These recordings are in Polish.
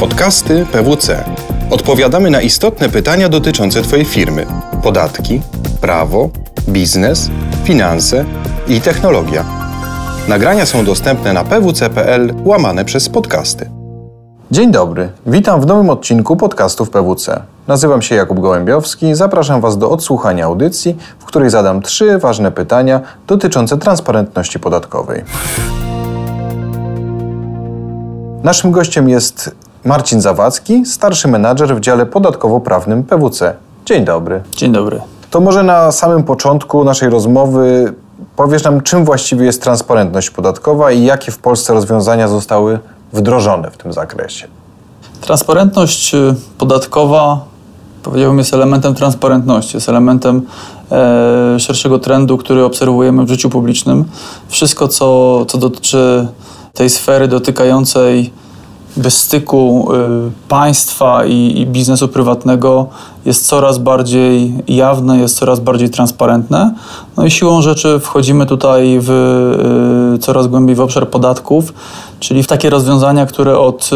Podcasty PWC. Odpowiadamy na istotne pytania dotyczące Twojej firmy: podatki, prawo, biznes, finanse i technologia. Nagrania są dostępne na pwc.pl łamane przez podcasty. Dzień dobry, witam w nowym odcinku podcastów PWC. Nazywam się Jakub Gołębiowski, zapraszam Was do odsłuchania audycji, w której zadam trzy ważne pytania dotyczące transparentności podatkowej. Naszym gościem jest Marcin Zawadzki, starszy menadżer w dziale podatkowo-prawnym PWC. Dzień dobry. Dzień dobry. To może na samym początku naszej rozmowy powiesz nam, czym właściwie jest transparentność podatkowa i jakie w Polsce rozwiązania zostały wdrożone w tym zakresie. Transparentność y, podatkowa, powiedziałbym, jest elementem transparentności, jest elementem e, szerszego trendu, który obserwujemy w życiu publicznym. Wszystko, co, co dotyczy tej sfery dotykającej bez styku y, państwa i, i, biznesu prywatnego jest coraz bardziej jawne, jest coraz bardziej transparentne. No i siłą rzeczy wchodzimy tutaj w, y, coraz głębiej w obszar podatków, czyli w takie rozwiązania, które od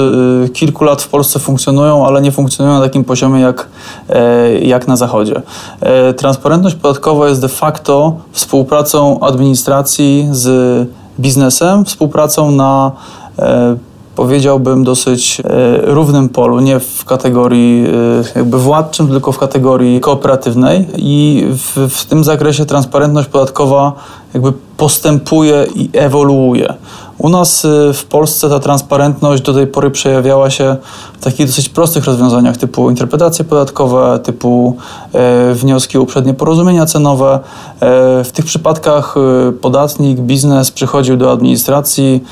y, kilku lat w Polsce funkcjonują, ale nie funkcjonują na takim poziomie jak, e, jak na Zachodzie. E, transparentność podatkowa jest de facto współpracą administracji z biznesem, współpracą na e, powiedziałbym, dosyć e, równym polu, nie w kategorii e, jakby władczym, tylko w kategorii kooperatywnej i w, w tym zakresie transparentność podatkowa jakby postępuje i ewoluuje. U nas e, w Polsce ta transparentność do tej pory przejawiała się w takich dosyć prostych rozwiązaniach typu interpretacje podatkowe, typu e, wnioski o uprzednie porozumienia cenowe. E, w tych przypadkach e, podatnik, biznes przychodził do administracji,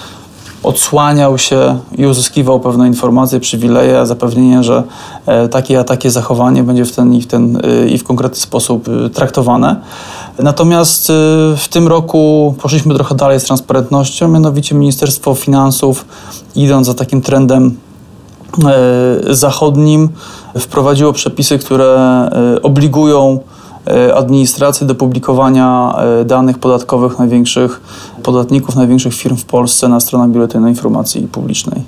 odsłaniał się i uzyskiwał pewne informacje, przywileje, zapewnienie, że e, takie a takie zachowanie będzie w ten i w, ten, e, i w konkretny sposób traktowane. Natomiast w tym roku poszliśmy trochę dalej z transparentnością, mianowicie Ministerstwo Finansów, idąc za takim trendem zachodnim, wprowadziło przepisy, które obligują E, administracji do publikowania e, danych podatkowych największych podatników, największych firm w Polsce na stronach Biuletynu Informacji Publicznej.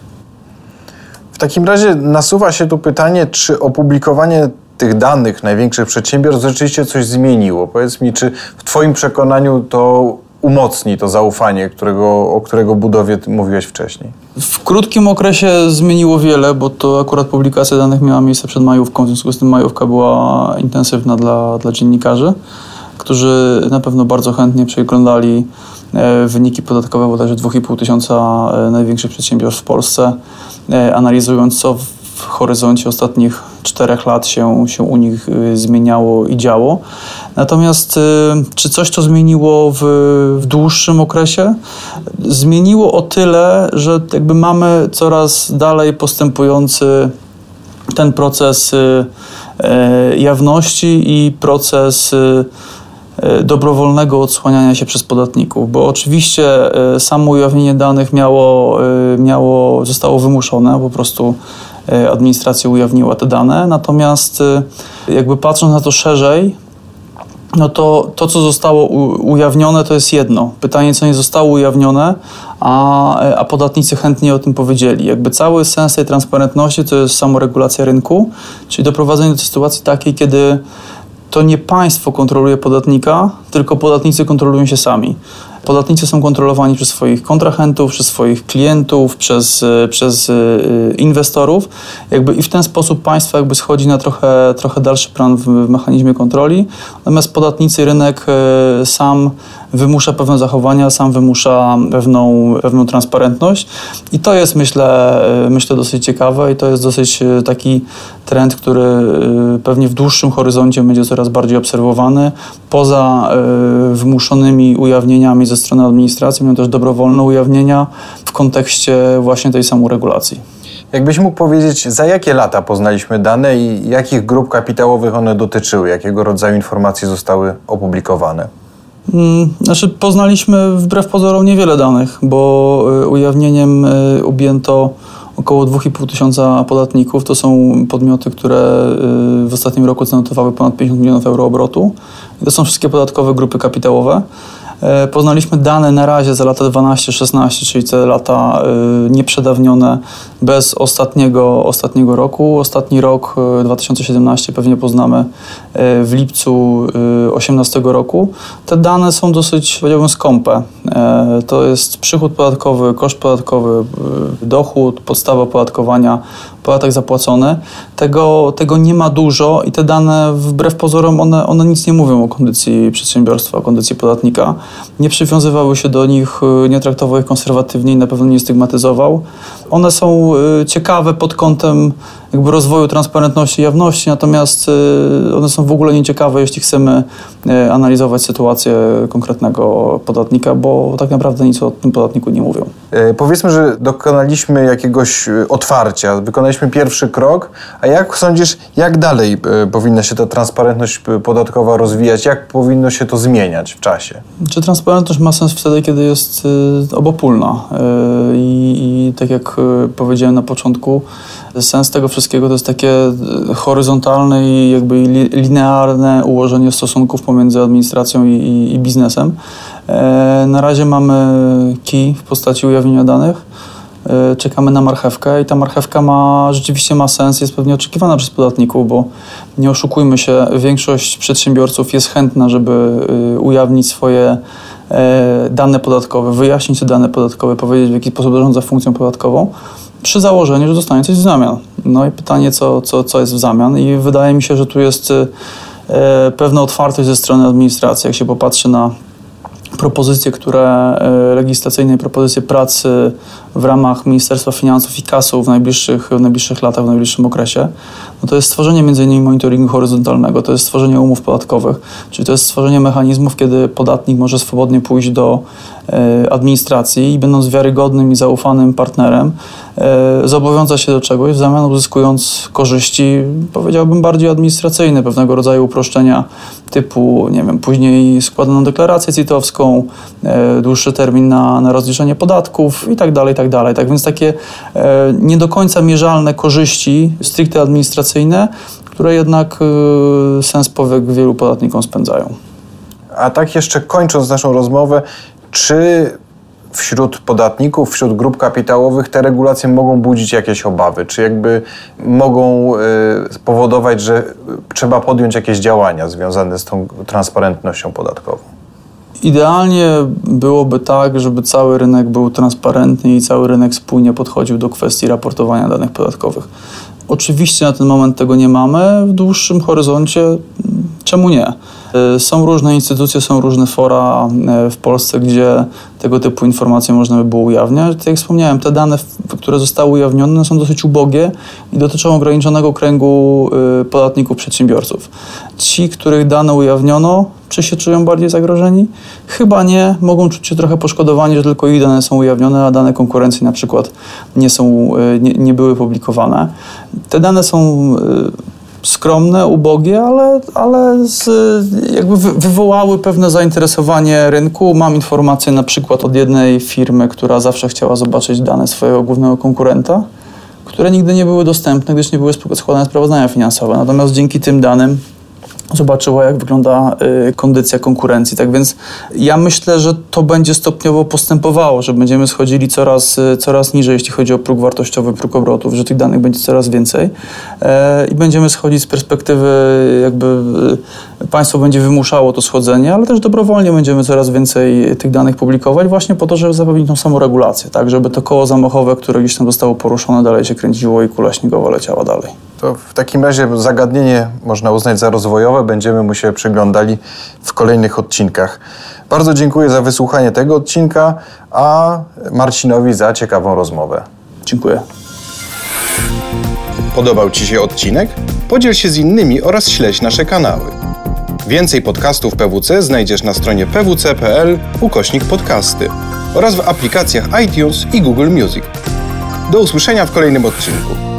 W takim razie nasuwa się tu pytanie, czy opublikowanie tych danych największych przedsiębiorstw rzeczywiście coś zmieniło? Powiedz mi, czy w Twoim przekonaniu to umocni to zaufanie, którego, o którego budowie mówiłeś wcześniej? W krótkim okresie zmieniło wiele, bo to akurat publikacja danych miała miejsce przed majówką, w związku z tym majówka była intensywna dla, dla dziennikarzy, którzy na pewno bardzo chętnie przeglądali e, wyniki podatkowe bodajże 2,5 tysiąca e, największych przedsiębiorstw w Polsce, e, analizując co w horyzoncie ostatnich czterech lat się, się u nich zmieniało i działo. Natomiast y, czy coś to zmieniło w, w dłuższym okresie? Zmieniło o tyle, że jakby mamy coraz dalej postępujący ten proces y, y, jawności i proces dobrowolnego odsłaniania się przez podatników, bo oczywiście samo ujawnienie danych miało, miało, zostało wymuszone, po prostu administracja ujawniła te dane, natomiast jakby patrząc na to szerzej, no to to, co zostało ujawnione, to jest jedno. Pytanie, co nie zostało ujawnione, a, a podatnicy chętnie o tym powiedzieli. Jakby cały sens tej transparentności to jest samoregulacja rynku, czyli doprowadzenie do sytuacji takiej, kiedy to nie państwo kontroluje podatnika, tylko podatnicy kontrolują się sami. Podatnicy są kontrolowani przez swoich kontrahentów, przez swoich klientów, przez, e, przez e, inwestorów. Jakby I w ten sposób państwo jakby schodzi na trochę, trochę dalszy plan w, w mechanizmie kontroli. Natomiast podatnicy, rynek e, sam wymusza pewne zachowania, sam wymusza pewną, pewną transparentność. I to jest, myślę, myślę, dosyć ciekawe i to jest dosyć taki trend, który pewnie w dłuższym horyzoncie będzie coraz bardziej obserwowany. Poza wymuszonymi ujawnieniami ze strony administracji, mają też dobrowolne ujawnienia w kontekście właśnie tej samoregulacji. Jakbyś mógł powiedzieć, za jakie lata poznaliśmy dane i jakich grup kapitałowych one dotyczyły, jakiego rodzaju informacje zostały opublikowane? Hmm, znaczy, poznaliśmy wbrew pozorom niewiele danych, bo y, ujawnieniem y, objęto około 2,5 tysiąca podatników. To są podmioty, które y, w ostatnim roku zanotowały ponad 50 milionów euro obrotu. to są wszystkie podatkowe grupy kapitałowe. E, poznaliśmy dane na razie za lata 12-16, czyli te lata e, nieprzedawnione bez ostatniego, ostatniego roku. Ostatni rok 2017 pewnie poznamy w lipcu 2018 roku. Te dane są dosyć, powiedziałbym, skąpe. To jest przychód podatkowy, koszt podatkowy, dochód, podstawa opodatkowania, podatek zapłacony. Tego, tego nie ma dużo i te dane wbrew pozorom one, one nic nie mówią o kondycji przedsiębiorstwa, o kondycji podatnika. Nie przywiązywały się do nich, y, nie traktował ich konserwatywnie i na pewno nie stygmatyzował. One są y, ciekawe pod kątem jakby rozwoju transparentności i jawności, natomiast y, one są w ogóle nieciekawe, jeśli chcemy analizować sytuację konkretnego podatnika, bo tak naprawdę nic o tym podatniku nie mówią. E, powiedzmy, że dokonaliśmy jakiegoś otwarcia, wykonaliśmy pierwszy krok, a jak sądzisz, jak dalej powinna się ta transparentność podatkowa rozwijać, jak powinno się to zmieniać w czasie? Czy transparentność ma sens wtedy, kiedy jest obopólna? I, I, tak jak powiedziałem na początku, sens tego wszystkiego to jest takie horyzontalne i jakby linearne ułożenie stosunków pomiędzy administracją i, i, i biznesem. E, na razie mamy key w postaci ujawnienia danych E, czekamy na marchewkę i ta marchewka ma, rzeczywiście ma sens, jest pewnie oczekiwana przez podatników, bo nie oszukujmy się, większość przedsiębiorców jest chętna, żeby e, ujawnić swoje e, dane podatkowe, wyjaśnić te dane podatkowe, powiedzieć w jaki sposób zarządza funkcją podatkową, przy założeniu, że dostanie coś w zamian. No i pytanie, co, co, co jest w zamian i wydaje mi się, że tu jest pewna otwartość ze strony administracji, jak się popatrzy na propozycje, które e, legislacyjne, propozycje pracy w ramach Ministerstwa Finansów i KAS-u w najbliższych, w najbliższych latach, w najbliższym okresie, no to jest stworzenie m.in. monitoringu horyzontalnego, to jest stworzenie umów podatkowych, czyli to jest stworzenie mechanizmów, kiedy podatnik może swobodnie pójść do e, administracji i będąc wiarygodnym i zaufanym partnerem, e, zobowiąza się do czegoś, w zamian uzyskując korzyści, powiedziałbym, bardziej administracyjne, pewnego rodzaju uproszczenia typu, nie wiem, później składaną deklarację CIT-owską, e, dłuższy termin na, na rozliczenie podatków i tak dalej, i tak dalej. Tak więc takie nie do końca mierzalne korzyści stricte administracyjne które jednak y, sens powiek wielu podatnikom spędzają. A tak jeszcze kończąc naszą rozmowę, czy wśród podatników, wśród grup kapitałowych te regulacje mogą budzić jakieś obawy? Czy jakby mogą y, spowodować, że trzeba podjąć jakieś działania związane z tą transparentnością podatkową? Idealnie byłoby tak, żeby cały rynek był transparentny i cały rynek spójnie podchodził do kwestii raportowania danych podatkowych. Oczywiście na ten moment tego nie mamy. W dłuższym horyzoncie czemu nie? E, są różne instytucje, są różne fora e, w Polsce, gdzie tego typu informacje można by było ujawniać. Tak jak wspomniałem, te dane, które zostały ujawnione, są dosyć ubogie i dotyczą ograniczonego kręgu e, podatników, przedsiębiorców. Ci, których dane ujawniono, czy się czują bardziej zagrożeni? Chyba nie. Mogą czuć się trochę poszkodowani, że tylko ich dane są ujawnione, a dane konkurencji na przykład nie, są, nie, nie były publikowane. Te dane są skromne, ubogie, ale, ale z, jakby wywołały pewne zainteresowanie rynku. Mam informację na przykład od jednej firmy, która zawsze chciała zobaczyć dane swojego głównego konkurenta, które nigdy nie były dostępne, gdyż nie były składane sprawozdania finansowe. Natomiast dzięki tym danym zobaczyła, jak wygląda y, kondycja konkurencji. Tak więc ja myślę, że to będzie stopniowo postępowało, że będziemy schodzili coraz, y, coraz niżej, jeśli chodzi o próg wartościowy, próg obrotów, że tych danych będzie coraz więcej e, i będziemy schodzić z perspektywy jakby y, państwo będzie wymuszało to schodzenie, ale też dobrowolnie będziemy coraz więcej tych danych publikować właśnie po to, żeby zapewnić tą samoregulację, tak, żeby to koło zamachowe, które gdzieś tam zostało poruszone, dalej się kręciło i kula śniegowa leciała dalej. To w takim razie zagadnienie można uznać za rozwojowe. Będziemy mu się przyglądali w kolejnych odcinkach. Bardzo dziękuję za wysłuchanie tego odcinka, a Marcinowi za ciekawą rozmowę. Dziękuję. Podobał Ci się odcinek? Podziel się z innymi oraz śledź nasze kanały. Więcej podcastów PWC znajdziesz na stronie pwc.pl ukośnik podcasty oraz w aplikacjach iTunes i Google Music. Do usłyszenia w kolejnym odcinku.